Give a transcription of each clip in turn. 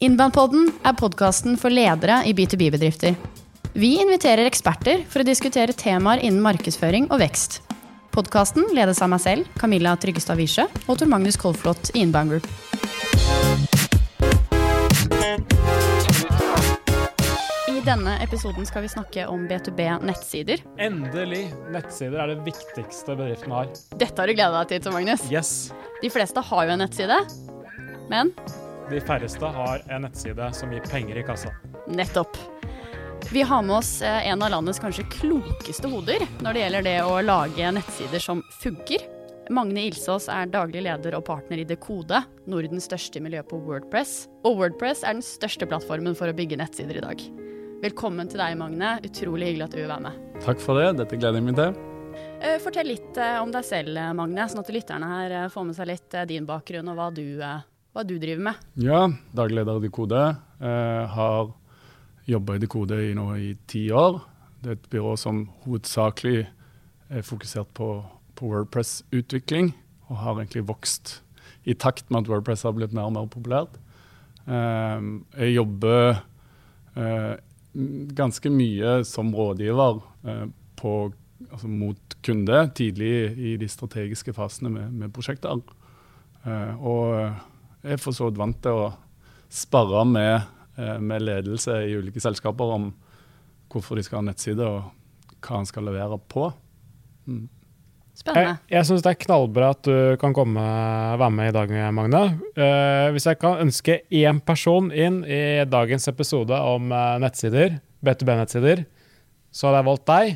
Innbandpodden er podkasten for ledere i B2B-bedrifter. Vi inviterer eksperter for å diskutere temaer innen markedsføring og vekst. Podkasten ledes av meg selv, Camilla Tryggestad Wiesche, og Tor Magnus Kolflot i Inbound Group. I denne episoden skal vi snakke om B2B-nettsider. Endelig! Nettsider er det viktigste bedriften har. Dette har du gleda deg til, Tor Magnus. Yes! De fleste har jo en nettside, men De færreste har en nettside som gir penger i kassa. Nettopp. Vi har med oss eh, en av landets kanskje klokeste hoder når det gjelder det å lage nettsider som funker. Magne Ilsås er daglig leder og partner i Dekode, Nordens største miljø på Wordpress. Og Wordpress er den største plattformen for å bygge nettsider i dag. Velkommen til deg, Magne. Utrolig hyggelig at du vil være med. Takk for det, dette gleder jeg meg til. Eh, Fortell litt eh, om deg selv, Magne, sånn at lytterne her får med seg litt din bakgrunn og hva du, hva du driver med. Ja, daglig leder i Dekode. Eh, har jobba i Dekode i nå i ti år. Det er et byrå som hovedsakelig er fokusert på, på Wordpress-utvikling, og har egentlig vokst i takt med at Wordpress har blitt mer og mer populært. Eh, jeg jobber eh, ganske mye som rådgiver eh, på, altså mot kunde tidlig i de strategiske fasene med, med prosjekter. Eh, og jeg er for så vidt vant til å sparre med, eh, med ledelse i ulike selskaper om hvorfor de skal ha nettside og hva han skal levere på. Mm. Spennende. jeg syns det er knallbra at du kan komme være med i dag, Magne. Uh, hvis jeg kan ønske én person inn i dagens episode om eh, nettsider, B2B-nettsider, så hadde jeg valgt deg.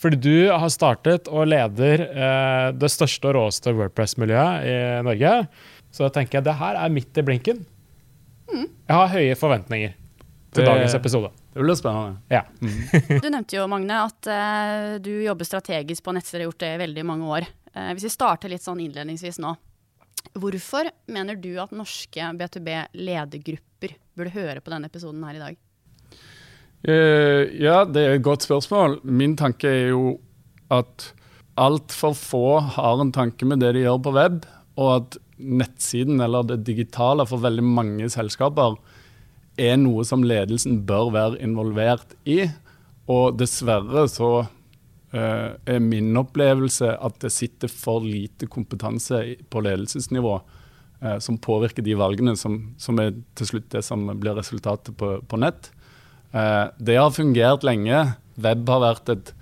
Fordi du har startet og leder uh, det største og råeste Wordpress-miljøet i Norge. Så da tenker jeg det her er midt i blinken. Jeg har høye forventninger til Det- dagens episode. Det blir spennende. Ja. Du nevnte jo, Magne, at uh, du jobber strategisk på nettsteder og har gjort det i veldig mange år. Uh, hvis vi starter litt sånn innledningsvis nå. Hvorfor mener du at norske B2B-ledergrupper burde høre på denne episoden her i dag? Eh, ja, det er et godt spørsmål. Min tanke er jo at altfor få har en tanke med det de gjør på web, og at nettsiden eller det digitale for veldig mange selskaper er noe som ledelsen bør være involvert i. Og dessverre så uh, er min opplevelse at det sitter for lite kompetanse på ledelsesnivå uh, som påvirker de valgene som, som er til slutt det som blir resultatet på, på nett. Uh, det har fungert lenge. Web har vært et,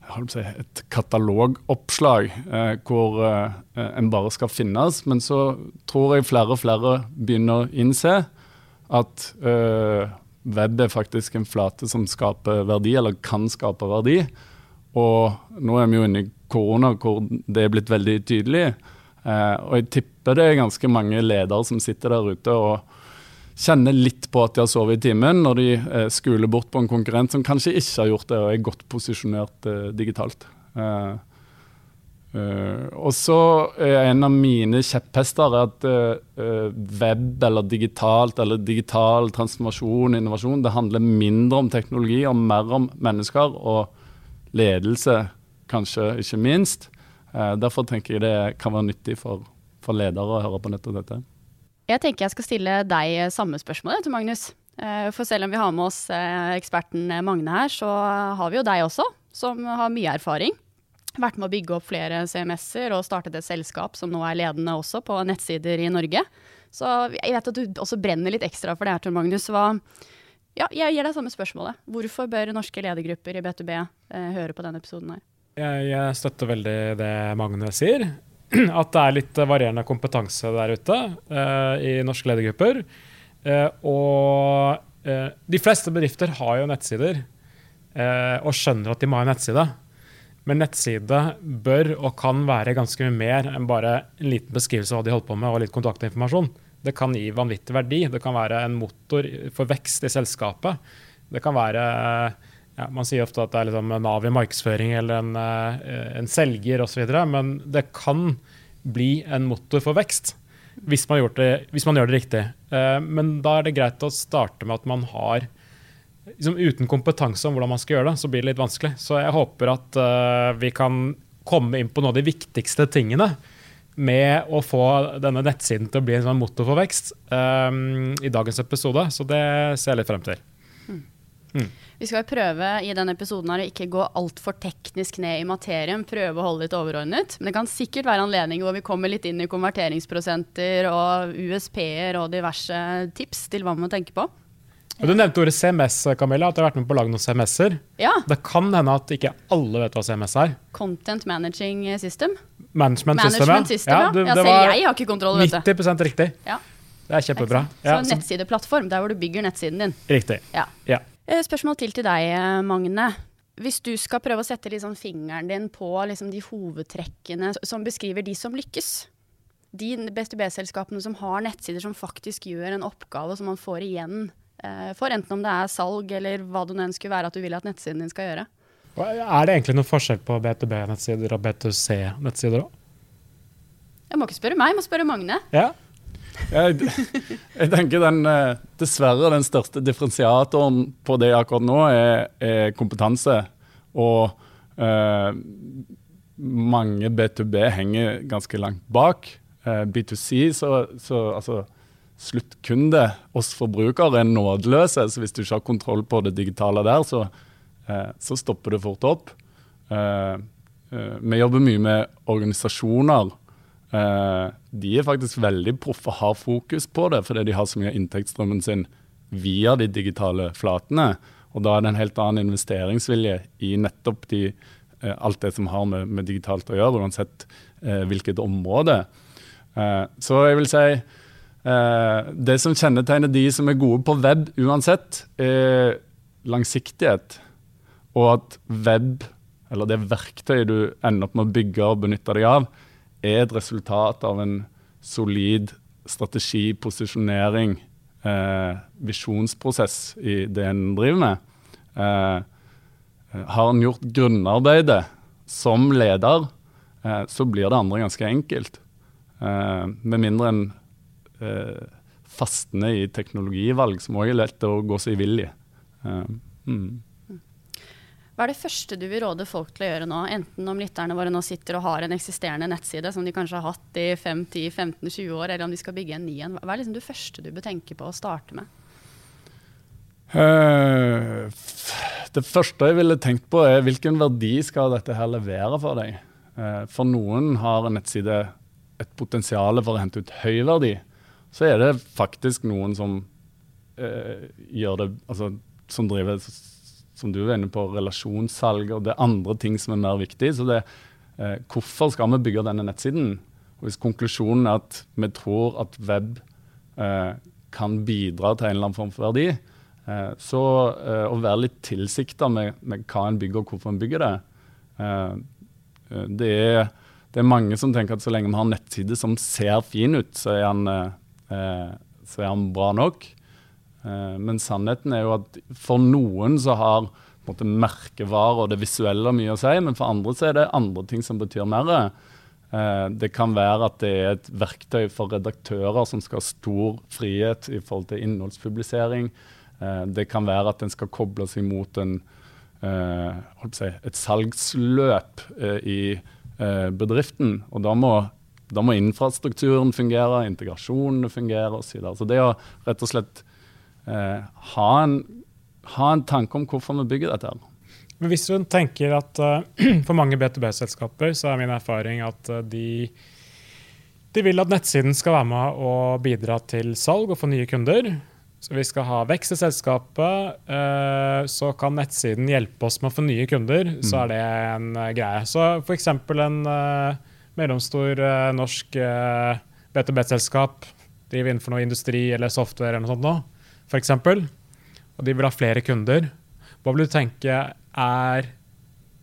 jeg holdt på å si, et katalogoppslag eh, hvor eh, en bare skal finnes. Men så tror jeg flere og flere begynner å innse at eh, web er faktisk en flate som skaper verdi, eller kan skape verdi. Og nå er vi jo inne i korona hvor det er blitt veldig tydelig. Eh, og jeg tipper det er ganske mange ledere som sitter der ute og kjenner litt på at de har sovet i timen når de eh, skuler bort på en konkurrent som kanskje ikke har gjort det og er godt posisjonert eh, digitalt. Eh, eh, og så er en av mine kjepphester at web eller digitalt eller digital transformasjon, innovasjon, det handler mindre om teknologi og mer om mennesker og ledelse, kanskje ikke minst. Derfor tenker jeg det kan være nyttig for, for ledere å høre på nettopp dette. Jeg tenker jeg skal stille deg samme spørsmål, til Magnus. Eh, For selv om vi har med oss eh, eksperten Magne her, så har vi jo deg også, som har mye erfaring. Vært med å bygge opp flere CMS-er og startet et selskap som nå er ledende også på nettsider i Norge. Så jeg vet at du også brenner litt ekstra for det her, Tor Magnus. Hva, ja, jeg gir deg samme spørsmålet. Hvorfor bør norske ledergrupper i B2B eh, høre på denne episoden her? Jeg, jeg støtter veldig det Magne sier. At det er litt eh, varierende kompetanse der ute eh, i norske ledergrupper. Eh, og de fleste bedrifter har jo nettsider og skjønner at de må ha en nettside. Men nettside bør og kan være ganske mye mer enn bare en liten beskrivelse av hva de holder på med, og litt kontaktinformasjon. Det kan gi vanvittig verdi. Det kan være en motor for vekst i selskapet. Det kan være ja, Man sier ofte at det er liksom Nav i markedsføring eller en, eh, en selger osv., men det kan bli en motor for vekst hvis man, det, hvis man gjør det riktig. Eh, Men da er det greit å starte med at man har liksom Uten kompetanse om hvordan man skal gjøre det, så blir det litt vanskelig. Så jeg håper at eh, vi kan komme inn på noen av de viktigste tingene med å få denne nettsiden til å bli en sånn motor for vekst i dagens episode. Så det ser jeg litt frem til. Vi skal prøve i denne episoden her å ikke gå altfor teknisk ned i materien, prøve å holde litt overordnet. Men det kan sikkert være anledninger hvor vi kommer litt inn i konverteringsprosenter og USP-er og diverse tips til hva man må tenke på. Og du nevnte ordet CMS, Camilla, at du har vært med på å lage noen CMS-er. Ja, Det kan hende at ikke alle vet hva CMS er. Content Managing System. Management, Management System, ja. ja. du, ja det var jeg har ikke kontroll, vet du. 90 riktig. Ja, Det er kjempebra. så, nettsideplattform, der hvor du bygger nettsiden din. riktig. Ja. Ja. Eh, Spørsmål til til deg, eh, Magne. Hvis du skal prøve å sette liksom fingeren din på liksom de hovedtrekkene som beskriver de som lykkes. De B2B-selskapene som har nettsider som faktisk gjør en oppgave som man får igjen eh, for, enten om det er salg eller hva det nå enn skulle være at du vil at nettsiden din skal gjøre. Er det egentlig noen forskjell på B2B-nettsider og B2C-nettsider òg? Jeg må ikke spørre meg, jeg må spørre Magne. Ja. Jeg, jeg tenker den, eh, Dessverre den største differensiatoren på det akkurat nå er, er kompetanse. Og eh, mange B2B henger ganske langt bak. Eh, B2C, så, så altså sluttkunde, oss forbrukere, er nådeløse. Så hvis du ikke har kontroll på det digitale der, så, eh, så stopper det fort opp. Eh, eh, vi jobber mye med organisasjoner. Eh, de er faktisk veldig proffe, har fokus på det, fordi de har så mye av inntektsstrømmen sin via de digitale flatene. Og da er det en helt annen investeringsvilje i nettopp de, eh, alt det som har med, med digitalt å gjøre, uansett eh, hvilket område. Så jeg vil si Det som kjennetegner de som er gode på web uansett, er langsiktighet. Og at web, eller det verktøyet du ender opp med å bygge og benytte deg av, er et resultat av en solid strategi, posisjonering, eh, visjonsprosess i det en driver med. Eh, har en gjort grunnarbeidet som leder, eh, så blir det andre ganske enkelt. Eh, med mindre en eh, fastner i teknologivalg, som også er lett å gå seg vill i. Eh, mm. Hva er det første du vil råde folk til å gjøre nå, enten om lytterne våre nå sitter og har en eksisterende nettside som de kanskje har hatt i 5-10-15-20 år, eller om de skal bygge en ny en. Hva er liksom det første du bør tenke på å starte med? Eh, det første jeg ville tenkt på, er hvilken verdi skal dette her levere for deg? Eh, for noen har en nettside et potensial for å hente ut høy verdi. Så er det faktisk noen som eh, gjør det altså, Som driver, som du var inne på, relasjonssalg, og det andre ting som er mer viktig. Så det eh, Hvorfor skal vi bygge denne nettsiden? Og Hvis konklusjonen er at vi tror at web eh, kan bidra til en eller annen form for verdi, Eh, så eh, å være litt tilsikta med, med hva en bygger og hvorfor en bygger det eh, eh, det, er, det er mange som tenker at så lenge vi har en nettside som ser fin ut, så er den, så er han bra nok. Eh, men sannheten er jo at for noen så har merkevare og det visuelle mye å si, men for andre så er det andre ting som betyr mer. Eh, det kan være at det er et verktøy for redaktører som skal ha stor frihet i forhold til innholdspublisering. Eh, Det kan være at en skal koble seg mot en, si, et salgsløp i bedriften. Og da må, da må infrastrukturen fungere, integrasjonene fungere osv. Så, så det å rett og slett eh, ha, en, ha en tanke om hvorfor vi bygger dette. her. Men hvis du tenker at uh, for mange B2B-selskaper så er min erfaring at uh, de, de vil at nettsiden skal være med og bidra til salg og få nye kunder. Så vi skal ha vekst i selskapet, eh, så kan nettsiden hjelpe oss med å få nye kunder. Så er det en greie. Så f.eks. en mellomstor norsk eh, B2B-selskap driver innenfor noe industri eller software eller noe sånt nå, f.eks. Og de vil ha flere kunder. Hva vil du tenke er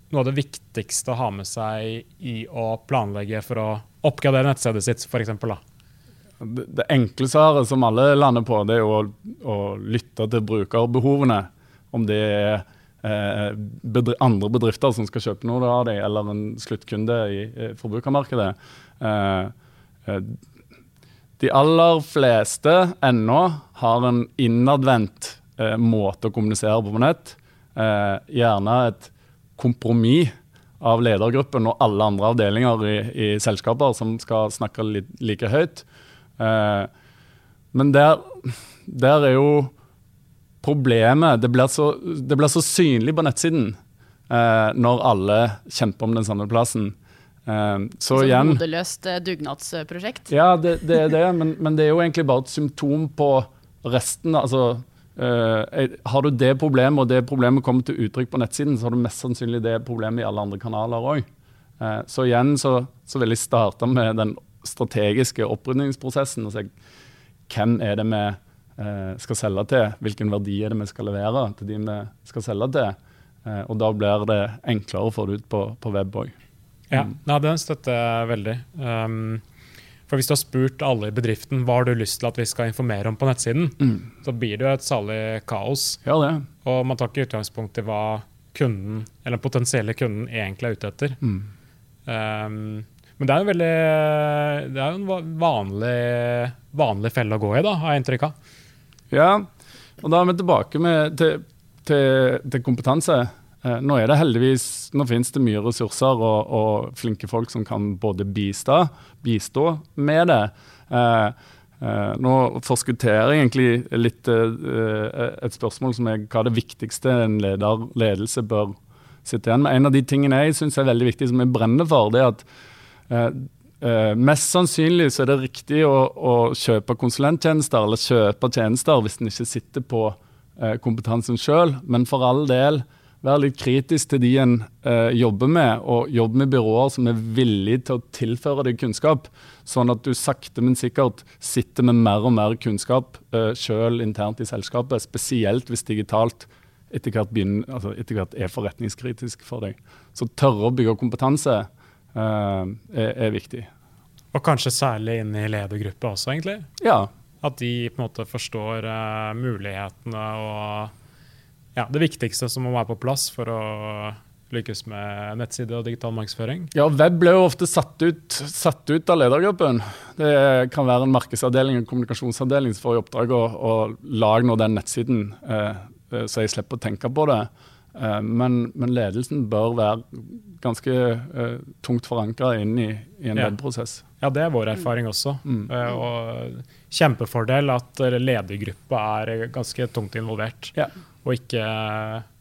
noe av det viktigste å ha med seg i å planlegge for å oppgradere nettstedet sitt, f.eks.? Det, enkle svaret som alle lander på, det er å, å lytte til brukerbehovene. Om det er eh, andre bedrifter som skal kjøpe noe av dem, eller en sluttkunde i forbrukermarkedet. Eh, eh, de aller fleste ennå har en innadvendt eh, måte å kommunisere på på nett. Eh, gjerne et kompromiss. av ledergruppen og alle andre avdelinger i, i selskaper som skal snakke li, like høyt. Eh, men der, der, er jo problemet Det blir så, det blir så synlig på nettsiden eh, når alle kjemper om den samme plassen. Eh, så, så igjen Hodeløst eh, dugnadsprosjekt? Ja, det, det er det, men, men, det er jo egentlig bare et symptom på resten. altså Uh, har du det problemet, og det problemet kommer til uttrykk på nettsiden, så har du mest sannsynlig det problemet i alle andre kanaler òg. Uh, eh, så igjen så, så, vil jeg starte med den strategiske opprydningsprosessen. og se hvem er det vi uh, skal selge til, hvilken verdi er det vi skal levere til de vi skal selge til. og da blir det enklere å få det ut på, på web òg. Ja, mm. ja, den støtter jeg veldig. Um, for Hvis du har spurt alle i bedriften hva har du lyst til at vi skal informere om på nettsiden, mm. så blir det jo et salig kaos. Ja, det. Og man tar ikke utgangspunkt i hva kunden, eller den potensielle kunden egentlig er ute etter. Mm. Um, men det er jo veldig, det er jo en vanlig, vanlig felle å gå i, da, har jeg inntrykk av. Ja, og da er vi tilbake med, til, til, til kompetanse. Eh, nå er det heldigvis, nå finnes det mye ressurser og, og flinke folk som kan både bistå, bistå med det. Eh, eh, nå forskutterer jeg egentlig litt et spørsmål som er hva det viktigste en leder, ledelse bør sitte igjen med. En av de tingene jeg syns er veldig viktig, som jeg brenner for, det er at mest sannsynlig så er det riktig å, å, kjøpe konsulenttjenester eller kjøpe tjenester hvis en ikke sitter på kompetansen sjøl, men for all del være litt kritisk til de en eh, jobber med, og jobbe med byråer som er villige til å tilføre deg kunnskap, sånn at du sakte, men sikkert sitter med mer og mer kunnskap eh, sjøl internt i selskapet, spesielt hvis digitalt etter hvert, begynner, altså etter hvert er forretningskritisk for deg. Så tørre å bygge kompetanse eh, er, er, viktig. Og kanskje særlig inn i ledergruppe også, egentlig? Ja. At de på en måte forstår uh, mulighetene og ja, det viktigste som må være på plass for å lykkes med nettside og digital markedsføring? Ja, Web ble jo ofte satt ut, satt ut av ledergruppen. Det kan være en markedsavdeling og kommunikasjonsavdeling som får i oppdrag å, å lage nå den nettsiden, eh, eh, så jeg slipper å tenke på det. Eh, men, men, ledelsen bør være ganske eh, tungt forankra inn i, i en ja. webprosess. Ja, det er vår erfaring også. Mm. Uh, og kjempefordel at ledergruppa er ganske tungt involvert. Ja og ikke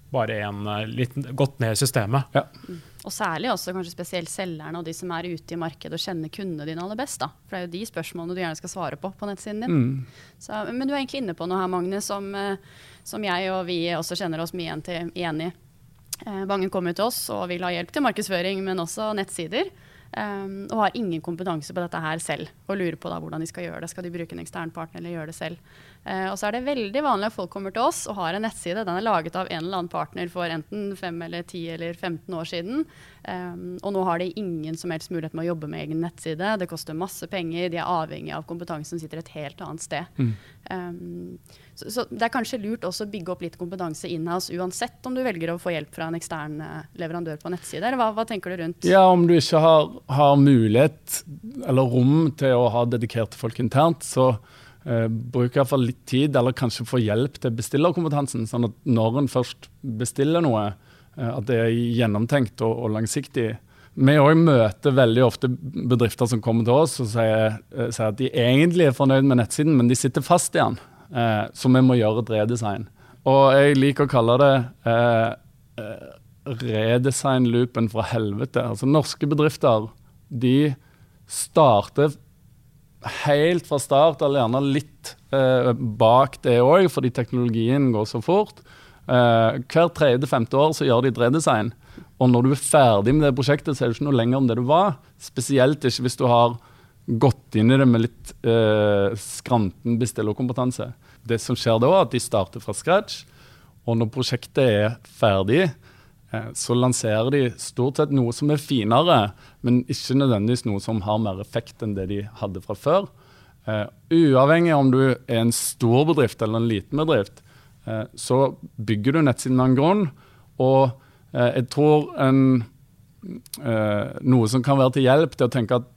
bare en eh, litt gått ned i systemet. Ja. Mm. Og særlig også kanskje spesielt selgerne og de som er ute i markedet og kjenner kundene dine aller best. da. For det er jo de spørsmålene du gjerne skal svare på på nettsiden din. Mm. Så, men du er egentlig inne på noe her, Magnus, som, eh, som jeg og vi også kjenner oss mye igjen i. Eh, mange kommer til oss og vil ha hjelp til markedsføring, men også nettsider. Um, og har ingen kompetanse på dette her selv. Og lurer på da hvordan de skal gjøre det. Skal de bruke en ekstern partner eller gjøre det selv? Uh, og så er det veldig vanlig at folk kommer til oss og har en nettside. Den er laget av en eller annen partner for enten 5 eller 10 eller 15 år siden. Um, og nå har de ingen som helst mulighet med å jobbe med egen nettside. Det koster masse penger. De er avhengig av kompetanse som sitter et helt annet sted. Mm. Um, så, så, det er kanskje lurt også å bygge opp litt kompetanse inhouse uansett om du velger å få hjelp fra en ekstern uh, leverandør på nettside. Eller hva, hva, tenker du rundt? Ja, Om du ikke har, har, mulighet eller rom til å ha dedikerte folk internt, så uh, bruk iallfall litt tid, eller kanskje få hjelp til bestillerkompetansen. Sånn at når en først bestiller noe, uh, at det er gjennomtenkt og, og langsiktig. Vi òg møter veldig ofte bedrifter som kommer til oss og sier, sier, at de egentlig er fornøyd med nettsiden, men de sitter fast i den eh, så vi må gjøre et redesign. Og jeg liker å kalle det eh, eh, redesign-loopen fra helvete. Altså Norske bedrifter de starter helt fra start, eller gjerne litt eh, bak det òg, fordi teknologien går så fort. Eh, hver tredje-femte år så gjør de et redesign. Og når du er ferdig med det prosjektet, så er du ikke noe lenger om det du var. Spesielt ikke hvis du har gått inn i det med litt eh, skranten bestillerkompetanse. Det som skjer da, er at de starter fra scratch. Og når prosjektet er ferdig, så lanserer de stort sett noe som er finere, men ikke nødvendigvis noe som har mer effekt enn det de hadde fra før. Uh, uavhengig om du er en stor bedrift eller en liten bedrift, uh, så bygger du nettsiden av en grunn. Og uh, jeg tror en, eh, noe som kan være til hjelp til å tenke at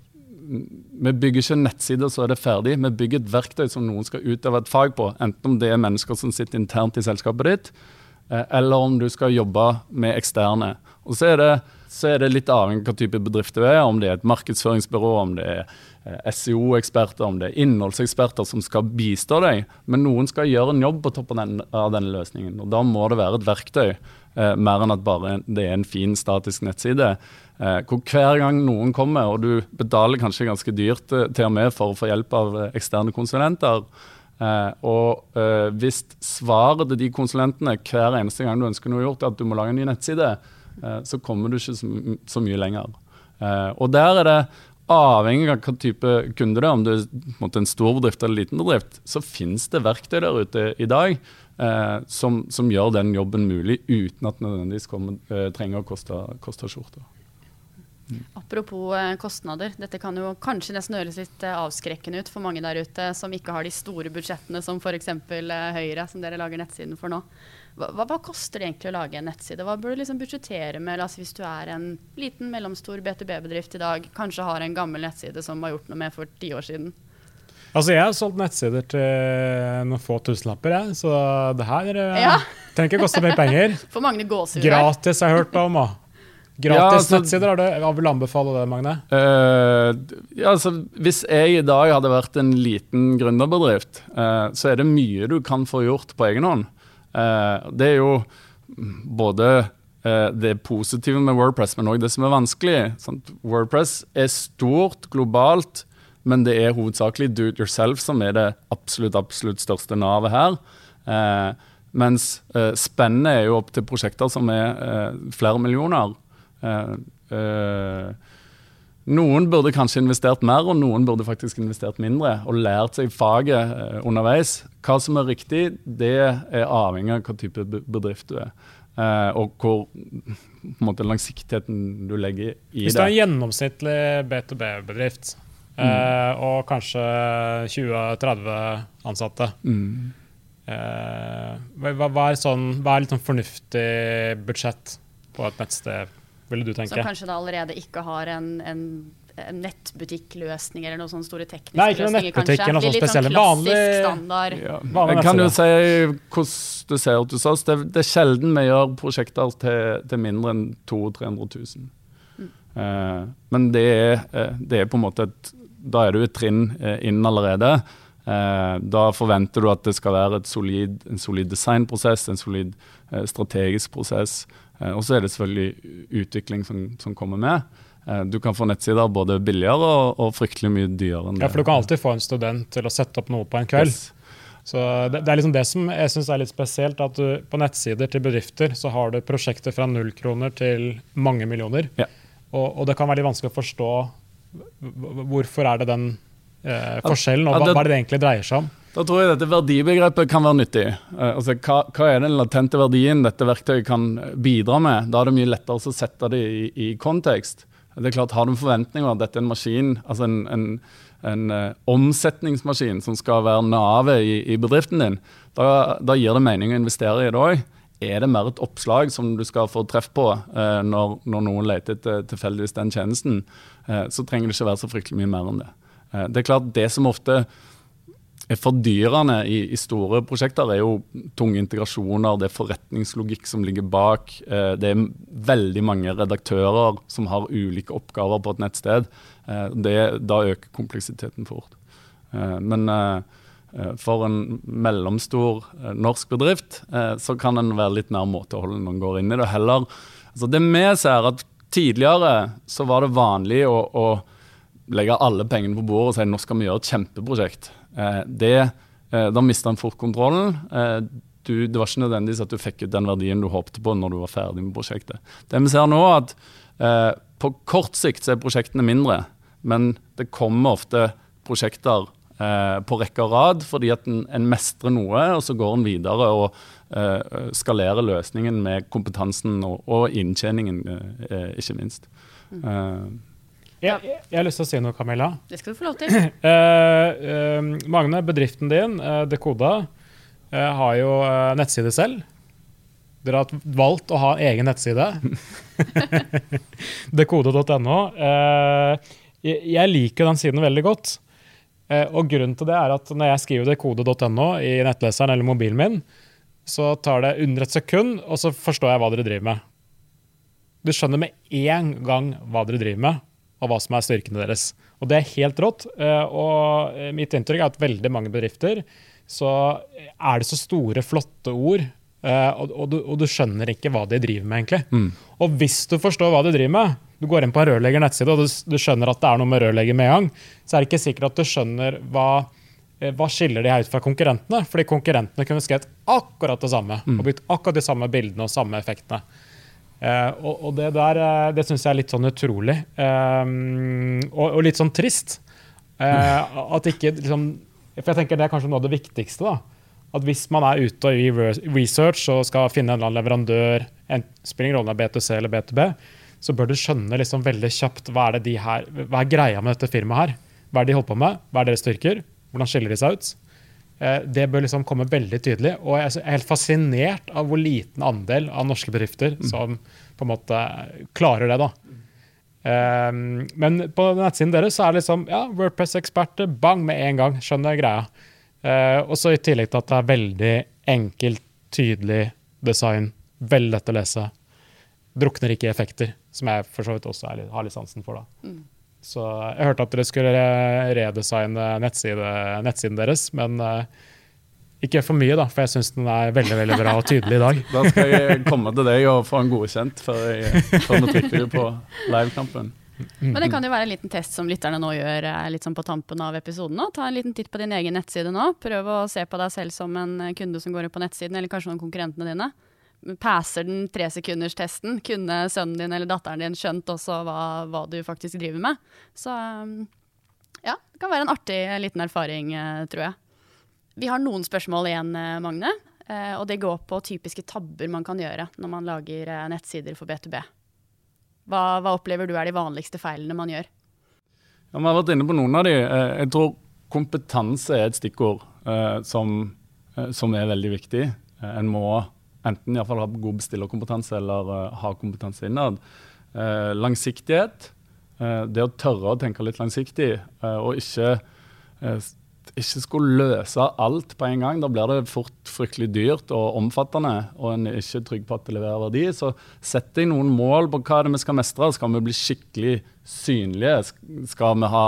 vi bygger ikke nettsider så er det ferdig. Vi bygger et verktøy som noen skal utøve et fag på. Enten om det er mennesker som sitter internt i selskapet ditt, eh, eller om du skal jobbe med eksterne. Og så er det så er det litt avhengig av hva type bedrift du er. Om det er et markedsføringsbyrå, om det er eh, SEO-eksperter, om det er innholdseksperter som skal bistå deg. Men noen skal gjøre en jobb på toppen av denne løsningen. og Da må det være et verktøy, eh, mer enn at bare det er en fin, statisk nettside. Eh, hvor hver gang noen kommer, og du betaler kanskje ganske dyrt eh, til og med for å få hjelp av eh, eksterne konsulenter, Eh, og eh, hvis svaret til de konsulentene hver eneste gang du ønsker noe gjort, er at du må lage en ny nettside, eh, så kommer du ikke så, så mye lenger. Eh, og der er det avhengig av hva type kunde det er, om du er en stor bedrift eller liten bedrift, så finnes det verktøy der ute i dag eh, som, som, gjør den jobben mulig uten at det nødvendigvis kommer, eh, trenger å koste, koste skjorta. Apropos eh, kostnader. Dette kan jo kanskje nesten høres litt eh, avskrekkende ut for mange der ute som ikke har de store budsjettene som f.eks. Eh, Høyre, som dere lager nettsiden for nå. Hva, hva, koster det egentlig å lage en nettside? Hva bør du liksom budsjettere med altså hvis du er en liten, mellomstor B2B-bedrift i dag, kanskje har en gammel nettside som har gjort noe med for ti år siden? Altså, Jeg har solgt nettsider til noen få tusenlapper, jeg, så det her ja. trenger ikke koste mer penger. For mange gåsehud. Gratis har jeg hørt om. Også. Gratis ja, altså, nettsider, har du? Hva vil anbefale det, Magne? Uh, ja, altså, hvis jeg i dag hadde vært en liten gründerbedrift, uh, så er det mye du kan få gjort på egen hånd. Uh, det er jo både det positive med Wordpress, men òg det som er vanskelig. Sant? Wordpress er stort globalt, men det er hovedsakelig do it yourself som er det absolutt, absolutt største navet her. mens spennet er jo opp til prosjekter som er flere millioner. Uh, uh, noen burde kanskje investert mer, og noen burde faktisk investert mindre. Og lært seg faget uh, underveis. Hva som er riktig, det er avhengig av hva type bedrift du er. og hvor måte, langsiktigheten du legger i det. Hvis du er en gjennomsnittlig B2B-bedrift, mm. og kanskje 20-30 ansatte mm. hva, hva, er sånn, hva er litt sånn fornuftig budsjett på et nettsted? Ville du tenke. Som kanskje da allerede ikke har en, en, en nettbutikkløsning eller noen sånne store tekniske Nei, ikke løsninger, kanskje. Noe sånn litt sånn klassisk standard. Ja. Jeg kan jo si hvordan det ser ut hos oss. Det, det, er sjelden vi gjør prosjekter til, til mindre enn 200 000-300 000. Mm. Uh, men det er, uh, det er, på en måte et Da er du et trinn uh, inn allerede. da forventer du at det skal være solid, en solid designprosess, en solid strategisk prosess. Eh, og så er det selvfølgelig utvikling som, som kommer med. Eh, du kan få nettsider både billigere og, og, fryktelig mye dyrere. enn det. Ja, for du kan alltid få en student til å sette opp noe på en kveld. Yes. Så det, det, er liksom det som jeg synes er litt spesielt, at du på nettsider til bedrifter så har du prosjekter fra null kroner til mange millioner. Ja. Og, og, det kan være litt vanskelig å forstå hvorfor er det den eh, forskjellen, og hva, hva er det det egentlig dreier seg om. Da tror jeg dette verdibegrepet kan være nyttig. Uh, altså, hva, hva, er den latente verdien dette verktøyet kan bidra med? Da er det mye lettere å sette det i, i kontekst. Det er klart, Har du forventninger at dette er en maskin, altså en, en, en uh, omsetningsmaskin som skal være navet i, i, bedriften din, da, da, gir det mening å investere i det òg. Er det mer et oppslag som du skal få treff på uh, når, når, noen leter etter tilfeldigvis den tjenesten, så trenger det ikke være så fryktelig mye mer enn det. det er klart, det som ofte fordyrende i, i, store prosjekter, er jo tunge integrasjoner, det er forretningslogikk som ligger bak. Eh, det er veldig mange redaktører som har ulike oppgaver på et nettsted. Eh, det, da øker kompleksiteten fort. Eh, men for en mellomstor norsk bedrift så kan en være litt mer måteholden når en går inn i det. Heller, altså det vi ser at Tidligere så var det vanlig å, å legge alle pengene på bordet og si nå skal vi gjøre et kjempeprosjekt. Eh, det, eh, da mista han fort kontrollen. Eh, du, det var ikke nødvendigvis at du fikk ut den verdien du håpte på når du var ferdig med prosjektet. Det vi ser nå er at eh, På kort sikt så er prosjektene mindre, men det kommer ofte prosjekter eh, på rekke og rad fordi at en, en, mestrer noe, og så går en videre og eh, skalerer løsningen med kompetansen og, og inntjeningen, ikke minst. Mm. Jeg, jeg, jeg, har lyst til å si noe, Camilla. Det skal du få lov til. uh, uh, Magne, bedriften din, uh, Dekoda, har jo nettside selv. Dere har valgt å ha egen nettside. Dekode.no. Jeg, jeg liker den siden veldig godt. Og grunnen til det er at når jeg skriver dekode.no i nettleseren eller mobilen min, så tar det under et sekund, og så forstår jeg hva dere driver med. Du skjønner med en gang hva dere driver med, og hva som er styrkene deres. Og det er helt rått. Eh, og mitt inntrykk er at veldig mange bedrifter så er det så store, flotte ord, eh, og, og, du, og du, skjønner ikke hva de driver med, egentlig. Mm. Og hvis du forstår hva de driver med, du går inn på en rørlegger nettside og du, du, skjønner at det er noe med rørlegger med en gang, så er det ikke sikkert at du skjønner hva, eh, hva skiller de her ut fra konkurrentene. Fordi konkurrentene kunne skrevet akkurat det samme mm. og brukt akkurat de samme bildene og samme effektene. Uh, og, og, det der uh, det syns jeg er litt sånn utrolig. Um, og, og, litt sånn trist. Uh, at ikke liksom For jeg tenker det er kanskje noe av det viktigste. da, At hvis man er ute og i research og skal finne en eller annen leverandør, en, spiller ingen rolle om det er B2C eller B2B, så bør du skjønne liksom veldig kjapt hva er, det de her, hva er greia med dette firmaet her. Hva er det de holder på med? Hva er deres styrker? Hvordan skiller de seg ut? Det bør liksom komme veldig tydelig. Og jeg er helt fascinert av hvor liten andel av norske bedrifter mm. som på en måte klarer det. da. Um, men på nettsiden deres så er det liksom ja, Wordpress-eksperter, bang med en gang. Skjønner greia. Uh, og så i tillegg til at det er veldig enkelt, tydelig design. Veldig lett å lese. Drukner ikke i effekter, som jeg for så vidt også litt, har litt sansen for. da. Så jeg hørte at dere skulle redesigne nettside, nettsiden deres, men uh, ikke for mye, da, for jeg syns den er veldig veldig bra og tydelig i dag. Da skal jeg komme til deg og få en godkjent før, før vi trykker på livekampen. Men det kan jo være en liten test som lytterne nå gjør eh, litt sånn på tampen av episoden. Nå. Ta en liten titt på din egen nettside nå. Prøv å se på deg selv som en kunde som går inn på nettsiden, eller kanskje noen konkurrentene dine. Passer den tresekunderstesten? Kunne sønnen din eller datteren din skjønt også hva, hva, du faktisk driver med? Så ja, det kan være en artig liten erfaring, eh, tror jeg. Vi har noen spørsmål igjen, eh, Magne. Eh, og det går på typiske tabber man kan gjøre når man lager eh, nettsider for B2B. Hva, hva opplever du er de vanligste feilene man gjør? Ja, har vært inne på noen av de. Jeg tror kompetanse er et stikkord eh, som, som, er veldig viktig. En må enten i fall ha god bestillerkompetanse eller uh, ha kompetanse innad. Uh, langsiktighet. Uh, det å tørre å tenke litt langsiktig, og ikke ikke skulle løse alt på en gang. Da blir det fort fryktelig dyrt og omfattende, og en er ikke trygg på at det leverer verdi. Så sett deg noen mål på hva det vi skal mestre. Skal vi bli skikkelig synlige? Skal vi ha,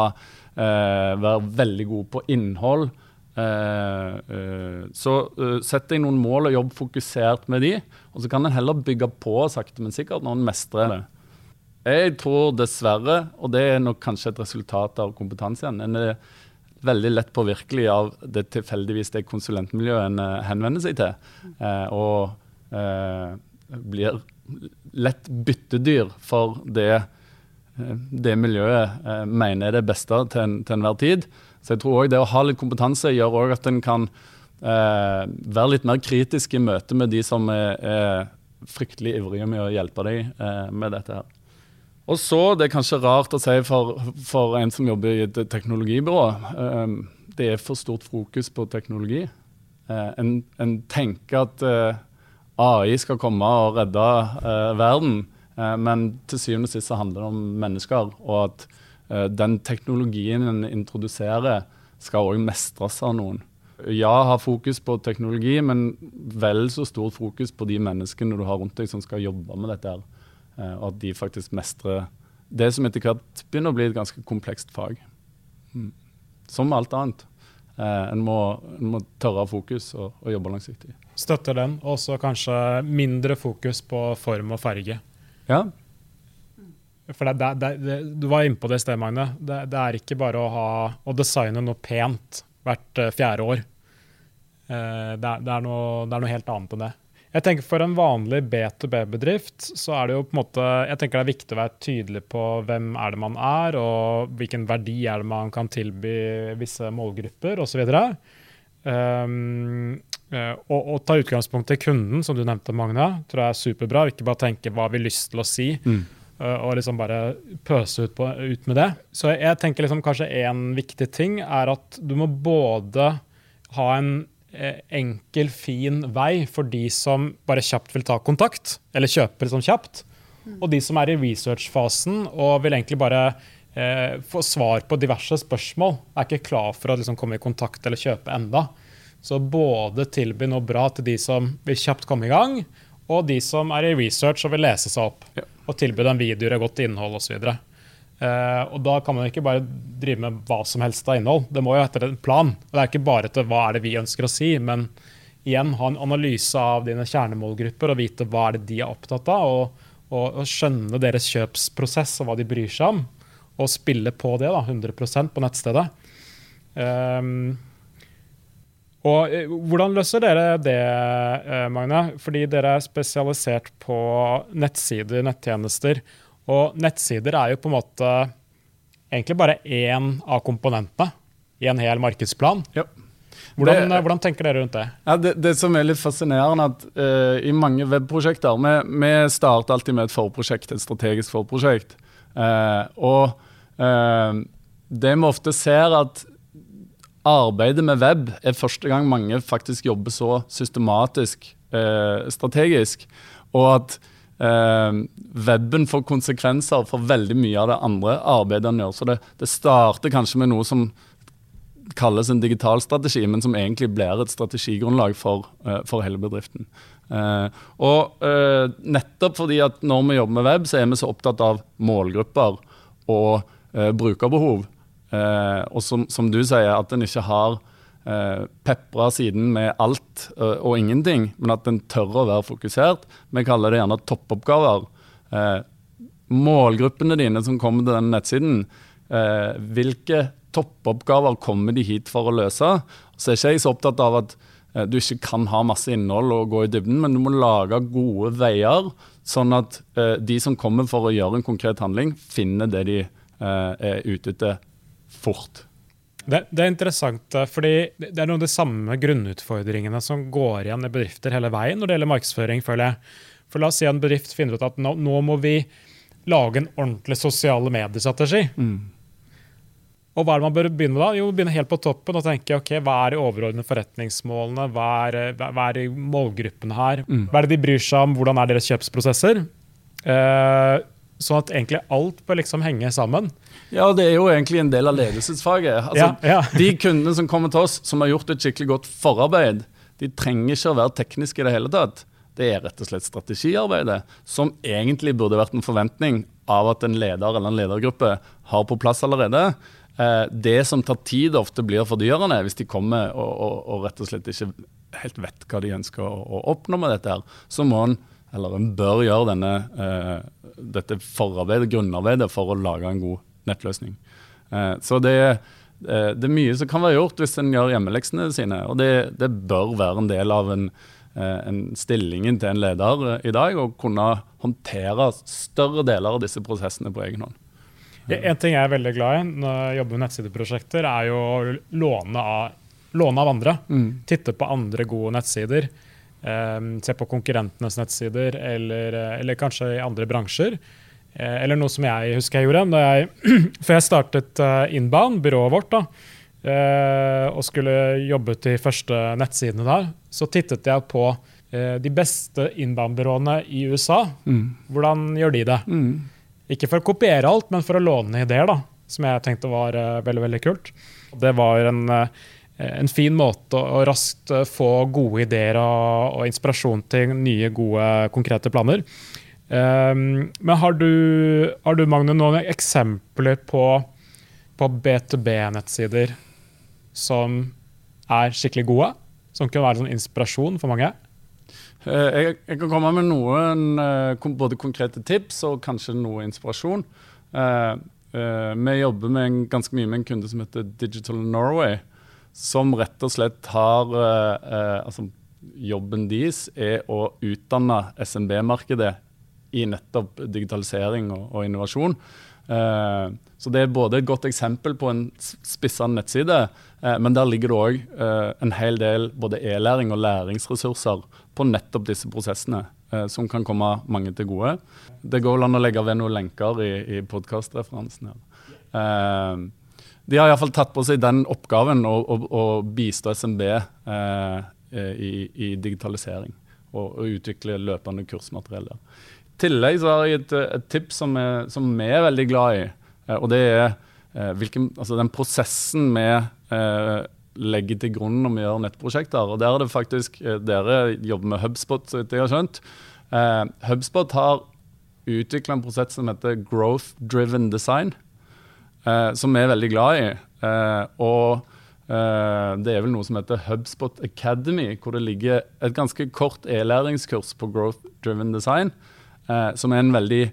eh, være veldig gode på innhold? Eh, eh, så uh, sett deg noen mål og jobb fokusert med de. Og så kan en heller bygge på sakte, men sikkert når en mestrer det. Jeg tror dessverre, og det er nok kanskje et resultat av kompetanse igjen, en er veldig lett påvirkelig av det tilfeldigvis det konsulentmiljøet en henvender seg til. Og blir lett byttedyr for det, det miljøet mener er det beste til, en, til enhver tid. Så jeg tror også det å ha litt kompetanse gjør òg at en kan være litt mer kritisk i møte med de som er, er fryktelig ivrige med å hjelpe deg med dette her. Og så, Det er kanskje rart å si for, for en som jobber i et teknologibyrå, eh, det er for stort fokus på teknologi. Uh, en, en, tenker at eh, AI skal komme og redde uh, verden, men til syvende og sist handler det om mennesker. Og at den teknologien en introduserer, skal òg mestres av noen. Ja, ha fokus på teknologi, men vel så stort fokus på de menneskene du har rundt deg som skal jobbe med dette. her. Eh, og at de faktisk mestrer det som etter hvert begynner å bli et ganske komplekst fag. Mm. Som alt annet. Eh, en, må, en, må, tørre å ha fokus og, og, jobbe langsiktig. Støtter den. Og så kanskje mindre fokus på form og farge. Ja. For det, det, det, Du var inne på det i sted, Magne. Det, er ikke bare å, ha, å designe noe pent hvert eh, fjerde år. Det er, noe, det er noe helt annet enn det. Jeg tenker For en vanlig B2B-bedrift så er det jo på en måte, jeg tenker det er viktig å være tydelig på hvem er det man er, og hvilken verdi er det man kan tilby visse målgrupper osv. Um, uh, og, og, ta utgangspunkt i kunden, som du nevnte, Magne, tror jeg er superbra. Ikke bare tenke hva vi har lyst til å si, mm. Uh, og liksom bare pøse ut, på, ut, med det. Så jeg tenker liksom kanskje en viktig ting er at du må både ha en Eh, enkel, fin vei for de som bare kjapt vil ta kontakt, eller kjøpe liksom kjapt. Og de som er i research-fasen og vil egentlig bare eh, få svar på diverse spørsmål, er ikke klar for å liksom, komme i kontakt eller kjøpe enda. Så både tilby noe bra til de som vil kjapt komme i gang, og de som er i research og vil lese seg opp. Ja. Og tilby dem videoer og godt innhold osv. Uh, og da kan man ikke bare drive med hva som helst av innhold. Det må jo etter en plan. Og det er ikke bare til hva er det vi ønsker å si, men igjen ha en analyse av dine kjernemålgrupper og vite hva er det de er opptatt av. Og, og, og skjønne deres kjøpsprosess og hva de bryr seg om. Og spille på det da, 100% på nettstedet. Um, og eh, Hvordan løser dere det, eh, Magne? Fordi dere er spesialisert på nettsider, nettjenester. Og nettsider er jo på en måte egentlig bare én av komponentene i en hel markedsplan. Ja. Hvordan, Det- hvordan tenker dere rundt det? Ja, det, det som er litt fascinerende, at uh, i mange webprosjekter Vi, vi starter alltid med et forprosjekt, et strategisk forprosjekt. Uh, og uh, det vi ofte ser, at arbeidet med web er første gang mange faktisk jobber så systematisk eh, strategisk. Og at eh, weben får konsekvenser for veldig mye av det andre arbeidet en gjør. Så det, det starter kanskje med noe som kalles en digital strategi, men som egentlig blir et strategigrunnlag for, eh, for hele bedriften. Eh, og eh, nettopp fordi at når vi jobber med web, så er vi så opptatt av målgrupper og eh, brukerbehov. Eh, og som, som du sier, at en ikke har eh, pepra siden med alt eh, og ingenting, men at en tør å være fokusert. Vi kaller det gjerne toppoppgaver. Eh, målgruppene dine som kommer til den nettsiden, eh, hvilke toppoppgaver kommer de hit for å løse? Så er ikke jeg så opptatt av at eh, du ikke kan ha masse innhold og gå i dybden, men du må lage gode veier, sånn at eh, de som kommer for å gjøre en konkret handling, finner det de er ute etter fort. Det, det er interessant, eh, fordi det er noen av de samme grunnutfordringene som går igjen i bedrifter hele veien når det gjelder markedsføring, føler jeg. For la oss si en bedrift finner ut at nå, nå må vi lage en ordentlig sosiale mediestrategi. Og hva er det man bør begynne med da? Jo, begynne helt på toppen og tenke ok, hva er de overordnede forretningsmålene, hva er, hva er målgruppene her? Hva er det de bryr seg om, hvordan er deres kjøpsprosesser? Eh, sånn at egentlig alt bør liksom henge sammen. Ja, det er jo egentlig en del av ledelsesfaget. Altså, Ja, ja. De kundene som kommer til oss, som har gjort et skikkelig godt forarbeid, de trenger ikke å være tekniske i det hele tatt. Det er rett og slett strategiarbeidet, som egentlig burde vært en forventning av at en leder eller en ledergruppe har på plass allerede. Eh, det som tar tid, ofte blir fordyrende hvis de kommer og, og, og rett og slett ikke helt vet hva de ønsker å, å oppnå med dette. her, Så må en, eller en bør gjøre denne, eh, dette forarbeidet, grunnarbeidet, for å lage en god nettløsning. Eh, så det, eh, det er mye som kan være gjort hvis en gjør hjemmeleksene sine. Og det, det bør være en del av en, en stillingen til en leder i dag, å kunne håndtere større deler av disse prosessene på egen hånd. En ting jeg er veldig glad i når jeg jobber med nettsideprosjekter, er jo å låne av, låne av andre. Titte på andre gode nettsider. Eh, se på konkurrentenes nettsider, eller, eh, eller kanskje i andre bransjer. Eh, eller noe som jeg husker jeg gjorde. Da jeg, for jeg startet uh, Inbound, byrået vårt, da, eh, og skulle jobbe til første nettsidene der, så tittet jeg på eh, de beste Inbound-byråene i USA. Hvordan gjør de det? Ikke for å kopiere alt, men for å låne ideer, da, som jeg tenkte var eh, veldig veldig kult. Det var en, eh, en fin måte å, raskt eh, få gode ideer og, og inspirasjon til nye, gode, konkrete planer. Um, men har du, har du, Magne, noen eksempler på, på B2B-nettsider som er skikkelig gode? Som kunne være sånn inspirasjon for mange? Eh, Jeg, jeg kan komme med noen eh, både konkrete tips og kanskje noe inspirasjon. Eh, eh, vi jobber ganske mye med en kunde som heter Digital Norway, som rett og slett har eh, eh, altså, Jobben deres er å utdanne SMB-markedet i nettopp digitalisering og, og innovasjon. Eh, så det er både et godt eksempel på en spissa nettside, men der ligger det òg en hel del både e-læring og læringsressurser på nettopp disse prosessene, som kan komme mange til gode. Det går an å legge ved noen lenker i, i podkastreferansen her. Eh, de har iallfall tatt på seg den oppgaven å, å, å bistå SMB eh, i, i digitalisering og, og utvikle løpende kursmateriell. I tillegg så har jeg et, et tips som, er, som vi er veldig glad i. eh, Og det er eh, hvilken, altså den prosessen vi eh, legger til grunn når vi gjør nettprosjekter. Og der er det faktisk, eh, Dere jobber med Hubspot, så vidt jeg har skjønt. Eh, Hubspot har utvikla en prosess som heter Growth Driven Design, eh, som vi er veldig glad i. Eh, og eh, det er vel noe som heter Hubspot Academy, hvor det ligger et ganske kort e-læringskurs på Growth Driven Design, eh, som er en veldig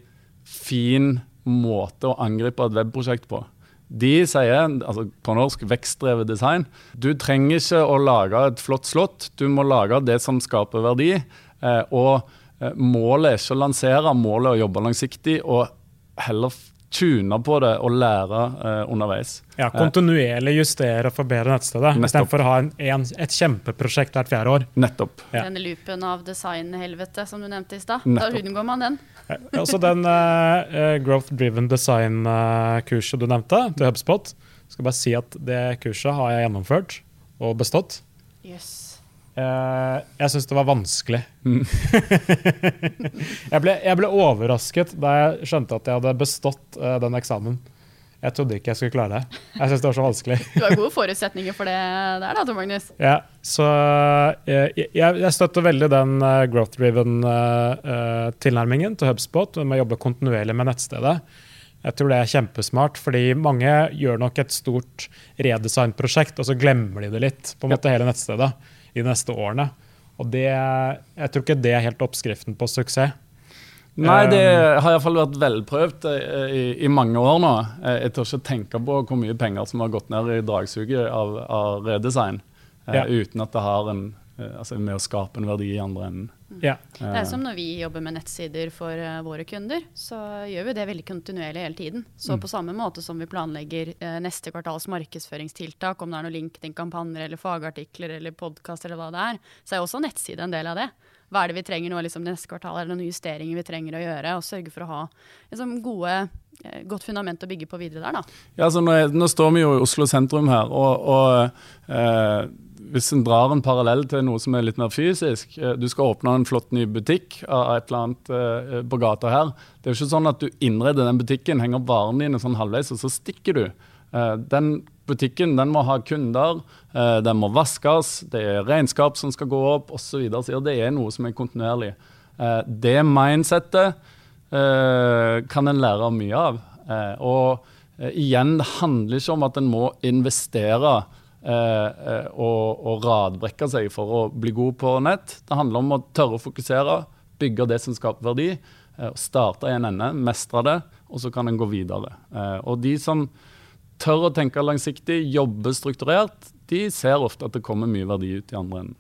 fin måte å angripe et webprosjekt på. De sier, altså på norsk, vekstdrevet design. Du trenger ikke å lage et flott slott, du må lage det som skaper verdi. Eh, og eh, målet er ikke å lansere, målet er å jobbe langsiktig og heller tune på det og lære uh, underveis. Ja, Kontinuerlig justere og forbedre nettstedet, istedenfor å ha en, en, et kjempeprosjekt hvert fjerde år. Nettopp. Ja. Denne loopen av designhelvete som du nevnte i stad. Da unngår man den. Ja, Også den eh, eh, Growth Driven Design-kurset du nevnte, til HubSpot. Skal bare si at det kurset har jeg gjennomført og bestått. Jøss. Eh, jeg syns det var vanskelig. jeg, ble, jeg ble overrasket da jeg skjønte at jeg hadde bestått uh, den eksamen. Jeg trodde ikke jeg skulle klare det. Jeg syns det var så vanskelig. Du har gode forutsetninger for det der, da, Tor Magnus. Ja, så eh, jeg, jeg støtter veldig den uh, growth-driven eh, eh, tilnærmingen til HubSpot med å jobbe kontinuerlig med nettstedet. Jeg tror det er kjempesmart, fordi mange gjør nok et stort redesign-prosjekt, og så glemmer de det litt, på en måte hele nettstedet, i neste årene. Og det, jeg tror ikke det er helt oppskriften på suksess. Nei, det har iallfall vært velprøvd eh, i, i mange år nå. Eh, Jeg tør ikke tenke på hvor mye penger som har gått ned i dragsuget av, av redesign, eh, Ja. uten at det har en, altså med å skape en verdi i andre enden. Ja. Det er som når vi jobber med nettsider for uh, våre kunder, så gjør vi det veldig kontinuerlig hele tiden. Så Mm. på samme måte som vi planlegger uh, neste kvartals markedsføringstiltak, om det er noe LinkedIn-kampanjer eller fagartikler eller podkast eller hva det er, så er også nettside en del av det. Hva er det vi trenger nå liksom, neste kvartal? Er det noen justeringer vi trenger å gjøre? Og sørge for å ha liksom, gode, godt fundament å bygge på videre der, da. Ja, altså nå, er, nå står vi jo i Oslo sentrum her, og, og eh, hvis en drar en parallell til noe som er litt mer fysisk eh, Du skal åpne en flott ny butikk av et eller annet eh, på gata her. Det er jo ikke sånn at du innreder den butikken, henger opp varene dine sånn halvveis, og så stikker du. Eh, den butikken den må ha kunder, eh, den må vaskes, det er regnskap som skal gå opp osv. Så, videre. det er noe som er kontinuerlig. Eh, det mindsettet eh, kan en lære mye av. Eh, og eh, igjen, det handler ikke om at en må investere eh, eh, og, og radbrekke seg for å bli god på nett. Det handler om å tørre å fokusere, bygge det som skaper verdi. eh, starte i en ende, mestre det, og så kan en gå videre. Eh, og de som tør å tenke langsiktig, jobbe strukturert, de ser ofte at det kommer mye verdi ut i andre enden.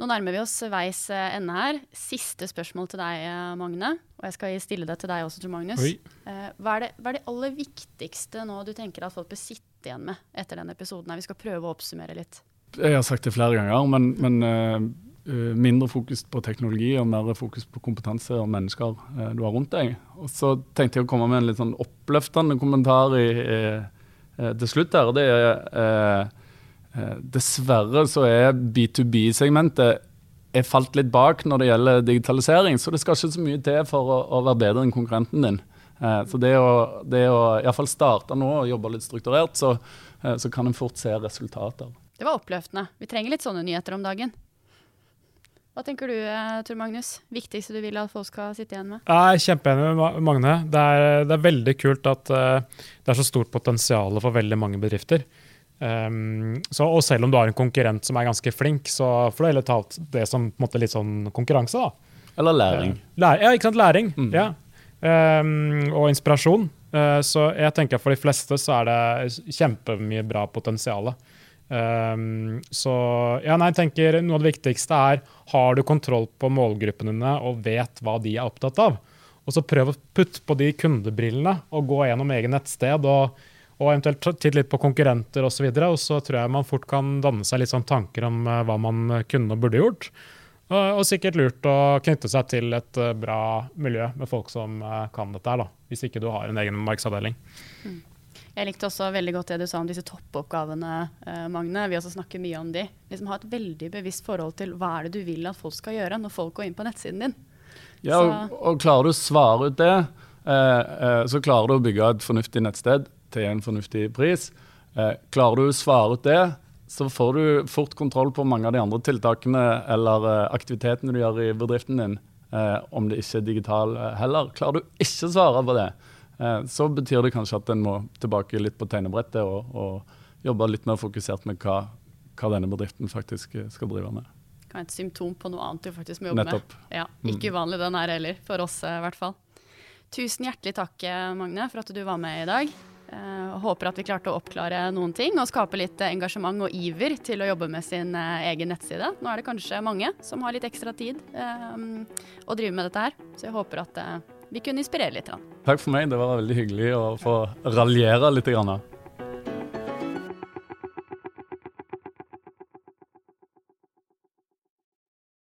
Nå nærmer vi oss veis eh, ende her. Siste spørsmål til deg, eh, Magne. Og jeg skal stille det til deg også, Tor Magnus. Eh, Hva er, det, hva er det aller viktigste nå du tenker at folk bør sitte igjen med etter denne episoden? her? Vi skal prøve å oppsummere litt. Jeg har sagt det flere ganger, men, men eh, mindre fokus på teknologi og mer fokus på kompetanse og mennesker uh, du har rundt deg. Og så tenkte jeg å komme med en litt sånn oppløftende kommentar i, eh, til slutt her. og det er Dessverre så er B2B-segmentet er falt litt bak når det gjelder digitalisering, så det skal ikke så mye til for å, å være bedre enn konkurrenten din. Eh, så det å, det å i hvert fall starte nå og jobbe litt strukturert, så, eh, så kan en fort se resultater. Det var oppløftende. Vi trenger litt sånne nyheter om dagen. Hva tenker du, eh, Tor Magnus? Viktigste du vil at folk skal sitte igjen med? Jeg er kjempeenig med Magne. Det er, det er veldig kult at eh, det er så stort potensial for veldig mange bedrifter. Um, så, og selv om du har en konkurrent som er ganske flink, så får du heller ta det som måte, litt sånn konkurranse. da. Eller læring. Lær, ja, ikke sant? Læring. Mm. Ja. Um, og inspirasjon. Uh, så jeg tenker for de fleste så er det kjempemye bra potensial. Um, så ja, nei, jeg tenker noe av det viktigste er har du kontroll på målgruppene dine og vet hva de er opptatt av. Og så prøv å putte på de kundebrillene og gå gjennom egen nettsted og, og eventuelt titte litt på konkurrenter osv. Og, så og så tror jeg man fort kan danne seg litt sånn tanker om eh, hva man kunne og burde gjort. Og, og sikkert lurt å knytte seg til et eh, bra miljø med folk som eh, kan dette her, da. Hvis ikke du har en egen markedsavdeling. Jeg likte også veldig godt det du sa om disse toppoppgavene, eh, Magne. Vi også snakker mye om de. Liksom Ha et veldig bevisst forhold til hva er det du vil at folk skal gjøre når folk går inn på nettsiden din. Ja, og, og klarer du å svare ut det, eh, eh, så klarer du å bygge et fornuftig nettsted til en fornuftig pris. Eh, klarer du å svare ut det, så får du fort kontroll på mange av de andre tiltakene eller eh, aktivitetene du gjør i bedriften din, eh, om det ikke er digital eh, heller. Klarer du ikke å svare på det, eh, så betyr det kanskje at en må tilbake litt på tegnebrettet og, og jobbe litt mer fokusert med hva, hva denne bedriften faktisk eh, skal drive med. Kan være et symptom på noe annet du faktisk må jobbe Nettopp. med. Ja, ikke uvanlig den her heller, for oss i hvert fall. Tusen hjertelig takk, Magne, for at du var med i dag. Eh, håper at vi klarte å oppklare noen ting og skape litt engasjement og iver til å jobbe med sin eh, egen nettside. Nå er det kanskje mange som har litt ekstra tid eh, å drive med dette her, så jeg håper at vi kunne inspirere litt. Takk for meg, det var veldig hyggelig å få raljere litt.